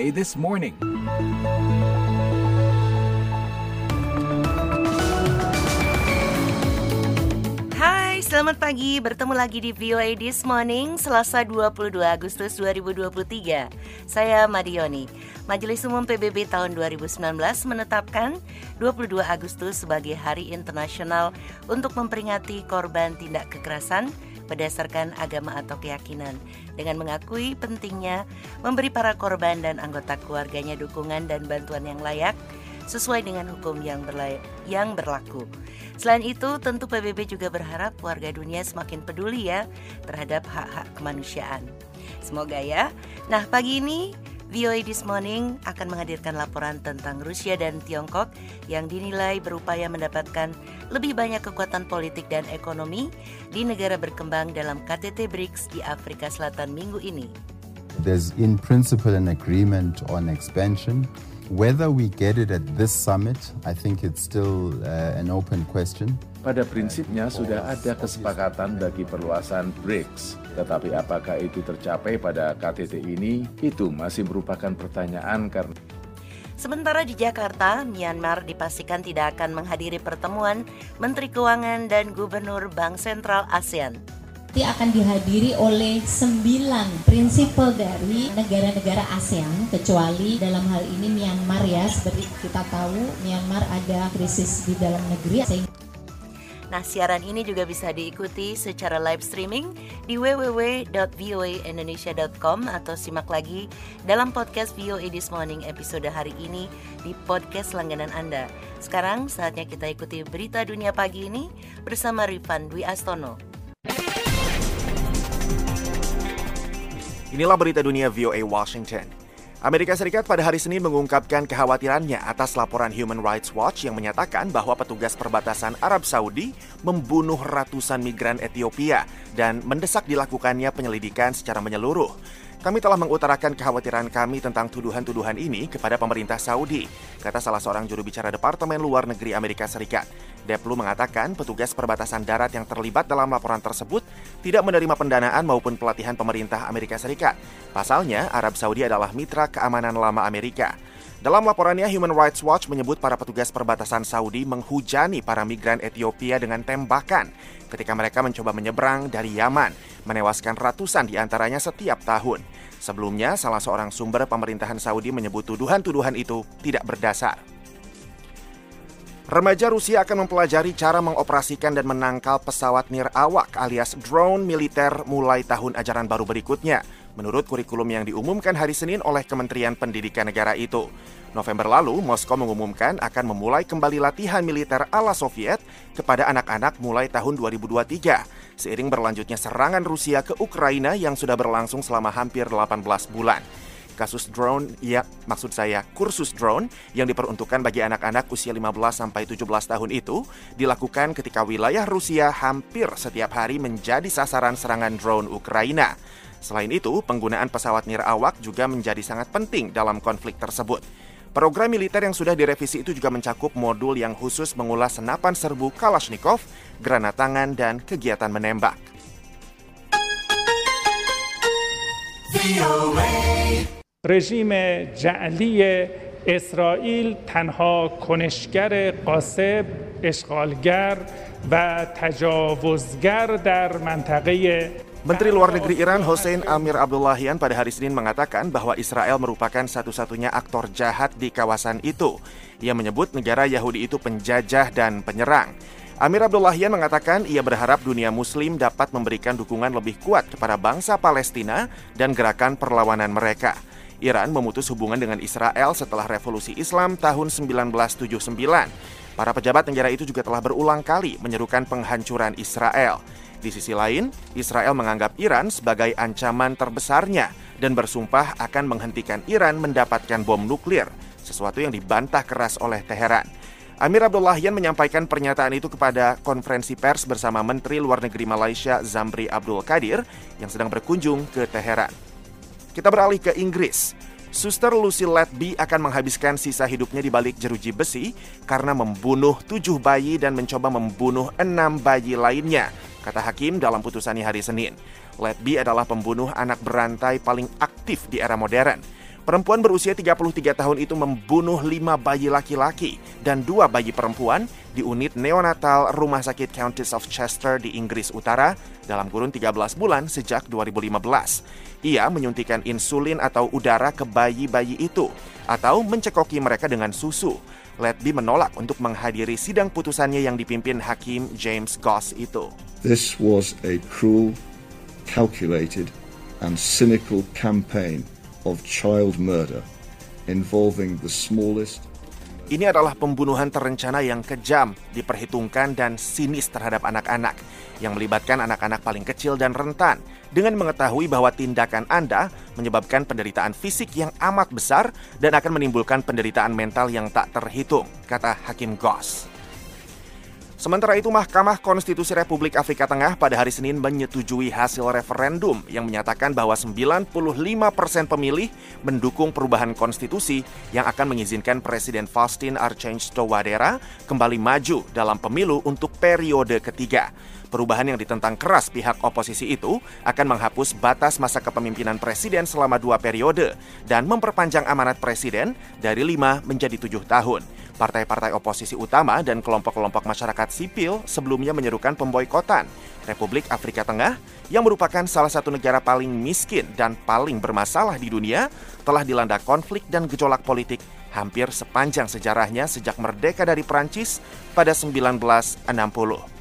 VOA This Morning. Hai, selamat pagi. Bertemu lagi di VOA This Morning, Selasa 22 Agustus 2023. Saya Madioni. Majelis Umum PBB tahun 2019 menetapkan 22 Agustus sebagai Hari Internasional untuk memperingati korban tindak kekerasan berdasarkan agama atau keyakinan dengan mengakui pentingnya memberi para korban dan anggota keluarganya dukungan dan bantuan yang layak sesuai dengan hukum yang, berlay- yang berlaku. Selain itu, tentu PBB juga berharap warga dunia semakin peduli ya terhadap hak-hak kemanusiaan. Semoga ya. Nah, pagi ini VOA This Morning akan menghadirkan laporan tentang Rusia dan Tiongkok yang dinilai berupaya mendapatkan lebih banyak kekuatan politik dan ekonomi di negara berkembang dalam KTT BRICS di Afrika Selatan minggu ini. There's in principle an agreement on expansion. Whether we get it at this summit, I think it's still uh, an open question. Pada prinsipnya sudah ada kesepakatan bagi perluasan BRICS, tetapi apakah itu tercapai pada KTT ini? Itu masih merupakan pertanyaan karena Sementara di Jakarta, Myanmar dipastikan tidak akan menghadiri pertemuan Menteri Keuangan dan Gubernur Bank Sentral ASEAN. Nanti akan dihadiri oleh sembilan prinsipal dari negara-negara ASEAN kecuali dalam hal ini Myanmar ya seperti kita tahu Myanmar ada krisis di dalam negeri sehingga Nah, siaran ini juga bisa diikuti secara live streaming di www.voaindonesia.com atau simak lagi dalam podcast VOA This Morning episode hari ini di podcast langganan Anda. Sekarang saatnya kita ikuti berita dunia pagi ini bersama Rifan Dwi Astono. Inilah berita dunia VOA Washington. Amerika Serikat pada hari Senin mengungkapkan kekhawatirannya atas laporan Human Rights Watch yang menyatakan bahwa petugas perbatasan Arab Saudi membunuh ratusan migran Ethiopia dan mendesak dilakukannya penyelidikan secara menyeluruh. Kami telah mengutarakan kekhawatiran kami tentang tuduhan-tuduhan ini kepada pemerintah Saudi, kata salah seorang juru bicara Departemen Luar Negeri Amerika Serikat. Deplu mengatakan petugas perbatasan darat yang terlibat dalam laporan tersebut tidak menerima pendanaan maupun pelatihan pemerintah Amerika Serikat. Pasalnya, Arab Saudi adalah mitra keamanan lama Amerika. Dalam laporannya, Human Rights Watch menyebut para petugas perbatasan Saudi menghujani para migran Ethiopia dengan tembakan ketika mereka mencoba menyeberang dari Yaman, menewaskan ratusan di antaranya setiap tahun. Sebelumnya, salah seorang sumber pemerintahan Saudi menyebut tuduhan-tuduhan itu tidak berdasar. Remaja Rusia akan mempelajari cara mengoperasikan dan menangkal pesawat nirawak alias drone militer mulai tahun ajaran baru berikutnya, menurut kurikulum yang diumumkan hari Senin oleh Kementerian Pendidikan negara itu. November lalu, Moskow mengumumkan akan memulai kembali latihan militer ala Soviet kepada anak-anak mulai tahun 2023, seiring berlanjutnya serangan Rusia ke Ukraina yang sudah berlangsung selama hampir 18 bulan kasus drone, ya maksud saya kursus drone yang diperuntukkan bagi anak-anak usia 15 sampai 17 tahun itu dilakukan ketika wilayah Rusia hampir setiap hari menjadi sasaran serangan drone Ukraina. Selain itu, penggunaan pesawat nirawak juga menjadi sangat penting dalam konflik tersebut. Program militer yang sudah direvisi itu juga mencakup modul yang khusus mengulas senapan serbu Kalashnikov, granat tangan, dan kegiatan menembak. رژیم جعلی اسرائیل تنها کنشگر قاسب اشغالگر و تجاوزگر در منطقه Menteri Luar Negeri Iran Hossein Amir Abdullahian pada hari Senin mengatakan bahwa Israel merupakan satu-satunya aktor jahat di kawasan itu. Ia menyebut negara Yahudi itu penjajah dan penyerang. Amir Abdullahian mengatakan ia berharap dunia muslim dapat memberikan dukungan lebih kuat kepada bangsa Palestina dan gerakan perlawanan mereka. Iran memutus hubungan dengan Israel setelah revolusi Islam tahun 1979. Para pejabat negara itu juga telah berulang kali menyerukan penghancuran Israel. Di sisi lain, Israel menganggap Iran sebagai ancaman terbesarnya dan bersumpah akan menghentikan Iran mendapatkan bom nuklir, sesuatu yang dibantah keras oleh Teheran. Amir Abdullahian menyampaikan pernyataan itu kepada konferensi pers bersama Menteri Luar Negeri Malaysia Zamri Abdul Qadir yang sedang berkunjung ke Teheran. Kita beralih ke Inggris. Suster Lucy Letby akan menghabiskan sisa hidupnya di balik jeruji besi karena membunuh tujuh bayi dan mencoba membunuh enam bayi lainnya, kata hakim dalam putusannya hari Senin. Letby adalah pembunuh anak berantai paling aktif di era modern. Perempuan berusia 33 tahun itu membunuh lima bayi laki-laki dan dua bayi perempuan di unit neonatal Rumah Sakit Countess of Chester di Inggris Utara dalam kurun 13 bulan sejak 2015. Ia menyuntikkan insulin atau udara ke bayi-bayi itu atau mencekoki mereka dengan susu. Letby menolak untuk menghadiri sidang putusannya yang dipimpin Hakim James Goss itu. This was a cruel, calculated and cynical campaign of child murder involving the smallest ini adalah pembunuhan terencana yang kejam, diperhitungkan dan sinis terhadap anak-anak, yang melibatkan anak-anak paling kecil dan rentan, dengan mengetahui bahwa tindakan Anda menyebabkan penderitaan fisik yang amat besar dan akan menimbulkan penderitaan mental yang tak terhitung, kata Hakim Goss. Sementara itu, Mahkamah Konstitusi Republik Afrika Tengah pada hari Senin menyetujui hasil referendum yang menyatakan bahwa 95% pemilih mendukung perubahan konstitusi yang akan mengizinkan Presiden Faustin Archange Touadera kembali maju dalam pemilu untuk periode ketiga. Perubahan yang ditentang keras pihak oposisi itu akan menghapus batas masa kepemimpinan presiden selama dua periode dan memperpanjang amanat presiden dari lima menjadi tujuh tahun. Partai-partai oposisi utama dan kelompok-kelompok masyarakat sipil sebelumnya menyerukan pemboikotan Republik Afrika Tengah yang merupakan salah satu negara paling miskin dan paling bermasalah di dunia telah dilanda konflik dan gejolak politik hampir sepanjang sejarahnya sejak merdeka dari Prancis pada 1960.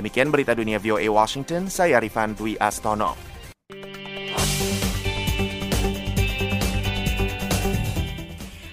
Demikian berita dunia VOA Washington, saya Rifan Dwi Astono.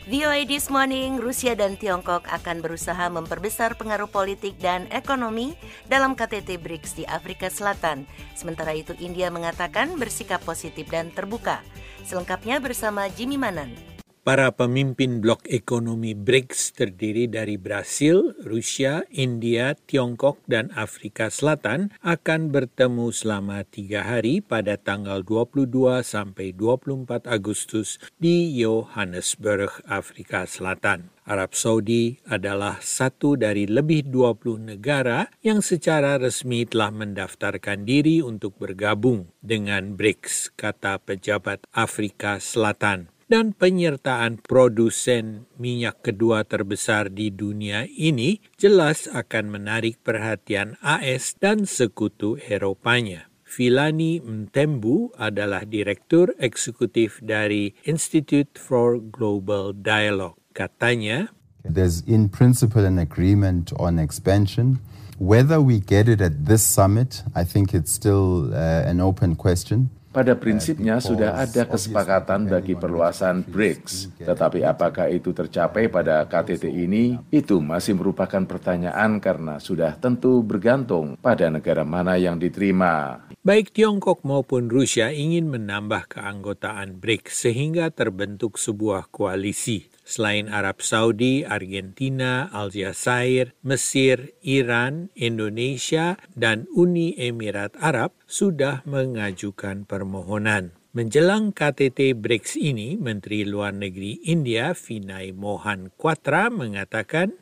VOA This Morning, Rusia dan Tiongkok akan berusaha memperbesar pengaruh politik dan ekonomi dalam KTT BRICS di Afrika Selatan. Sementara itu India mengatakan bersikap positif dan terbuka. Selengkapnya bersama Jimmy Manan. Para pemimpin blok ekonomi BRICS terdiri dari Brasil, Rusia, India, Tiongkok, dan Afrika Selatan akan bertemu selama tiga hari pada tanggal 22 sampai 24 Agustus di Johannesburg, Afrika Selatan. Arab Saudi adalah satu dari lebih 20 negara yang secara resmi telah mendaftarkan diri untuk bergabung dengan BRICS, kata pejabat Afrika Selatan dan penyertaan produsen minyak kedua terbesar di dunia ini jelas akan menarik perhatian AS dan sekutu Eropanya. Filani Mtembu adalah Direktur Eksekutif dari Institute for Global Dialogue. Katanya, There's in principle an agreement on expansion. Whether we get it at this summit, I think it's still uh, an open question. Pada prinsipnya sudah ada kesepakatan bagi perluasan BRICS, tetapi apakah itu tercapai pada KTT ini? Itu masih merupakan pertanyaan karena sudah tentu bergantung pada negara mana yang diterima. Baik Tiongkok maupun Rusia ingin menambah keanggotaan BRICS sehingga terbentuk sebuah koalisi Selain Arab Saudi, Argentina, Aljazair, Mesir, Iran, Indonesia, dan Uni Emirat Arab sudah mengajukan permohonan. Menjelang KTT BRICS ini, Menteri Luar Negeri India Vinay Mohan Kwatra mengatakan,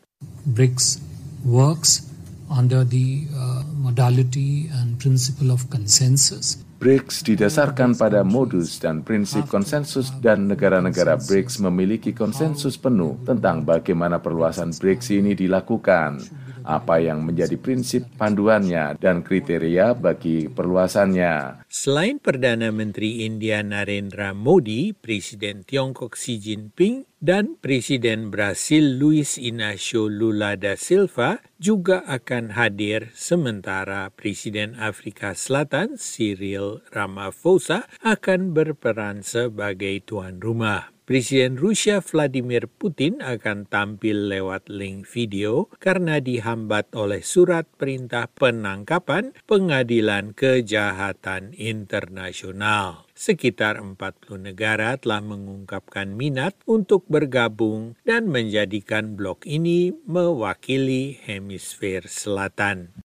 BRICS works under the uh, modality and principle of consensus BRICS didasarkan pada modus dan prinsip konsensus dan negara-negara BRICS memiliki konsensus penuh tentang bagaimana perluasan BRICS ini dilakukan, apa yang menjadi prinsip panduannya dan kriteria bagi perluasannya. Selain Perdana Menteri India Narendra Modi, Presiden Tiongkok Xi Jinping dan Presiden Brasil Luis Inacio Lula da Silva juga akan hadir sementara Presiden Afrika Selatan Cyril Ramaphosa akan berperan sebagai tuan rumah. Presiden Rusia Vladimir Putin akan tampil lewat link video karena dihambat oleh surat perintah penangkapan Pengadilan Kejahatan Internasional. Sekitar 40 negara telah mengungkapkan minat untuk bergabung dan menjadikan blok ini mewakili hemisfer selatan.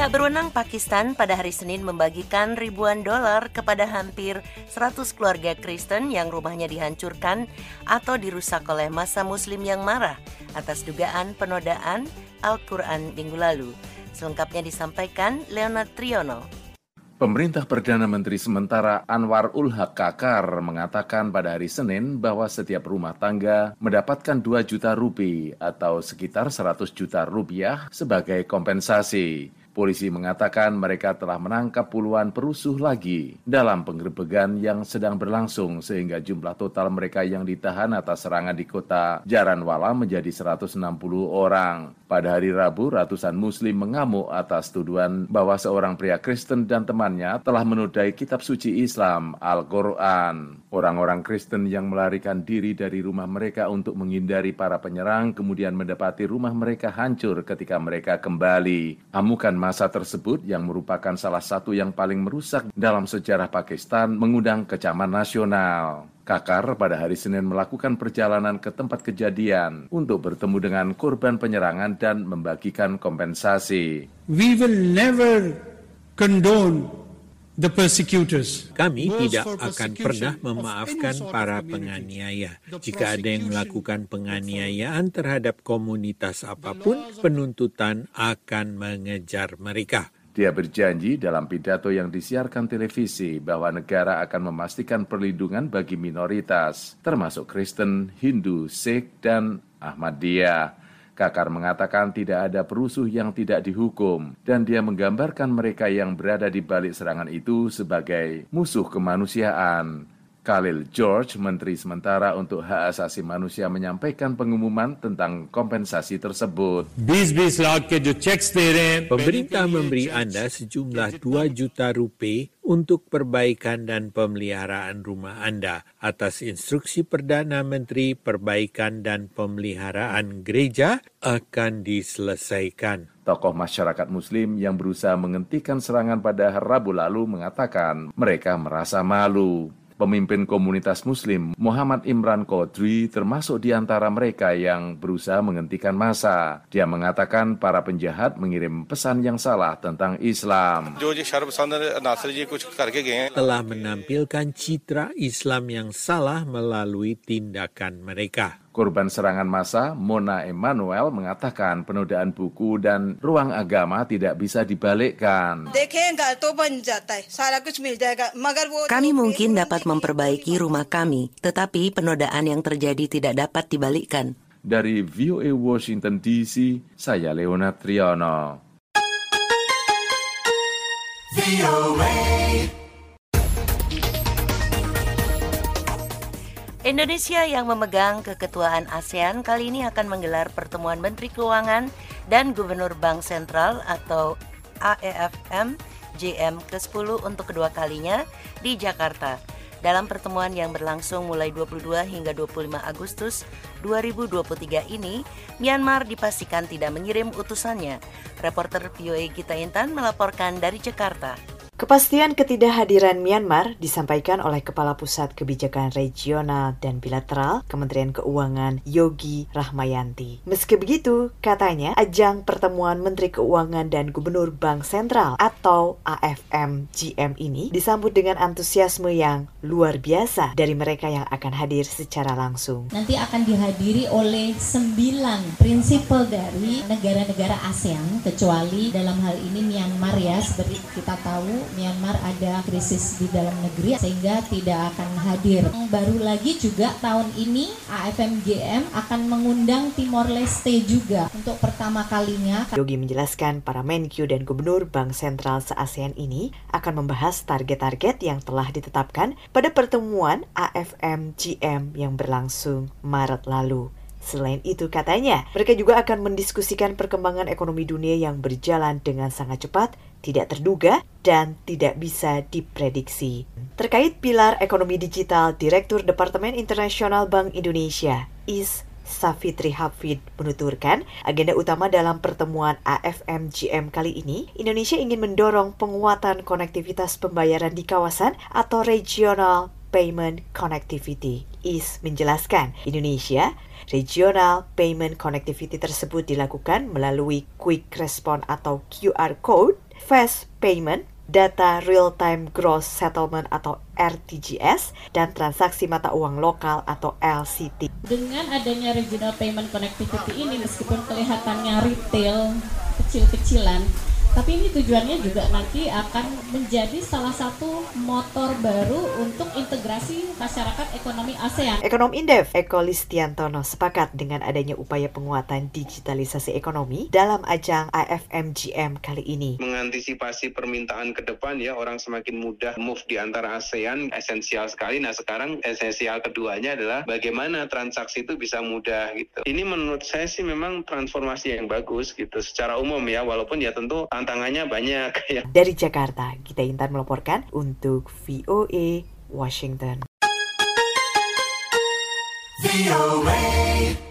Pihak berwenang Pakistan pada hari Senin membagikan ribuan dolar kepada hampir 100 keluarga Kristen yang rumahnya dihancurkan atau dirusak oleh masa muslim yang marah atas dugaan penodaan Al-Quran minggu lalu. Selengkapnya disampaikan Leonard Triono. Pemerintah Perdana Menteri sementara Anwar ul Haq Kakar mengatakan pada hari Senin bahwa setiap rumah tangga mendapatkan 2 juta rupiah atau sekitar 100 juta rupiah sebagai kompensasi. Polisi mengatakan mereka telah menangkap puluhan perusuh lagi dalam penggerbegan yang sedang berlangsung sehingga jumlah total mereka yang ditahan atas serangan di kota Jaranwala menjadi 160 orang. Pada hari Rabu, ratusan muslim mengamuk atas tuduhan bahwa seorang pria Kristen dan temannya telah menodai kitab suci Islam, Al-Quran. Orang-orang Kristen yang melarikan diri dari rumah mereka untuk menghindari para penyerang kemudian mendapati rumah mereka hancur ketika mereka kembali. Amukan masa tersebut yang merupakan salah satu yang paling merusak dalam sejarah Pakistan mengundang kecaman nasional. Kakar pada hari Senin melakukan perjalanan ke tempat kejadian untuk bertemu dengan korban penyerangan dan membagikan kompensasi. We will never condone the persecutors. Kami tidak akan pernah memaafkan para penganiaya. Jika ada yang melakukan penganiayaan terhadap komunitas apa pun, penuntutan akan mengejar mereka. Dia berjanji dalam pidato yang disiarkan televisi bahwa negara akan memastikan perlindungan bagi minoritas, termasuk Kristen, Hindu, Sikh, dan Ahmadiyah. Kakar mengatakan tidak ada perusuh yang tidak dihukum, dan dia menggambarkan mereka yang berada di balik serangan itu sebagai musuh kemanusiaan. Khalil George, Menteri Sementara untuk Hak Asasi Manusia menyampaikan pengumuman tentang kompensasi tersebut. Pemerintah memberi Anda sejumlah 2 juta rupiah untuk perbaikan dan pemeliharaan rumah Anda atas instruksi Perdana Menteri perbaikan dan pemeliharaan gereja akan diselesaikan. Tokoh masyarakat muslim yang berusaha menghentikan serangan pada Rabu lalu mengatakan mereka merasa malu Pemimpin komunitas muslim Muhammad Imran Qadri termasuk di antara mereka yang berusaha menghentikan masa. Dia mengatakan para penjahat mengirim pesan yang salah tentang Islam. Telah menampilkan citra Islam yang salah melalui tindakan mereka. Korban serangan massa, Mona Emmanuel mengatakan penodaan buku dan ruang agama tidak bisa dibalikkan. Kami mungkin dapat memperbaiki rumah kami, tetapi penodaan yang terjadi tidak dapat dibalikkan. Dari VOA Washington DC, saya Leonard Triono. Indonesia yang memegang keketuaan ASEAN kali ini akan menggelar pertemuan Menteri Keuangan dan Gubernur Bank Sentral atau AEFM JM ke-10 untuk kedua kalinya di Jakarta. Dalam pertemuan yang berlangsung mulai 22 hingga 25 Agustus 2023 ini, Myanmar dipastikan tidak mengirim utusannya. Reporter VOA Gita Intan melaporkan dari Jakarta. Kepastian ketidakhadiran Myanmar disampaikan oleh Kepala Pusat Kebijakan Regional dan Bilateral Kementerian Keuangan Yogi Rahmayanti. Meski begitu, katanya ajang pertemuan Menteri Keuangan dan Gubernur Bank Sentral atau AFM GM ini disambut dengan antusiasme yang luar biasa dari mereka yang akan hadir secara langsung. Nanti akan dihadiri oleh sembilan prinsipal dari negara-negara ASEAN kecuali dalam hal ini Myanmar ya seperti kita tahu Myanmar ada krisis di dalam negeri sehingga tidak akan hadir. Baru lagi juga tahun ini AFMGM akan mengundang Timor Leste juga untuk pertama kalinya. Yogi menjelaskan para Menkyu dan Gubernur Bank Sentral se-ASEAN ini akan membahas target-target yang telah ditetapkan pada pertemuan AFMGM yang berlangsung Maret lalu. Selain itu katanya, mereka juga akan mendiskusikan perkembangan ekonomi dunia yang berjalan dengan sangat cepat, tidak terduga, dan tidak bisa diprediksi. Terkait pilar ekonomi digital, Direktur Departemen Internasional Bank Indonesia, IS Safitri Hafid menuturkan, agenda utama dalam pertemuan AFMGM kali ini, Indonesia ingin mendorong penguatan konektivitas pembayaran di kawasan atau regional payment connectivity. IS menjelaskan, Indonesia Regional Payment Connectivity tersebut dilakukan melalui Quick Response atau QR Code, Fast Payment, data real time gross settlement atau RTGS dan transaksi mata uang lokal atau LCT. Dengan adanya regional payment connectivity ini meskipun kelihatannya retail kecil-kecilan tapi ini tujuannya juga nanti akan menjadi salah satu motor baru untuk integrasi masyarakat ekonomi ASEAN. Ekonom Indef Eko Listiantono sepakat dengan adanya upaya penguatan digitalisasi ekonomi dalam ajang AFMGM kali ini. Mengantisipasi permintaan ke depan ya orang semakin mudah move di antara ASEAN esensial sekali. Nah sekarang esensial keduanya adalah bagaimana transaksi itu bisa mudah gitu. Ini menurut saya sih memang transformasi yang bagus gitu secara umum ya walaupun ya tentu tantangannya banyak ya. Dari Jakarta, kita Intan melaporkan untuk VOA Washington. VOA.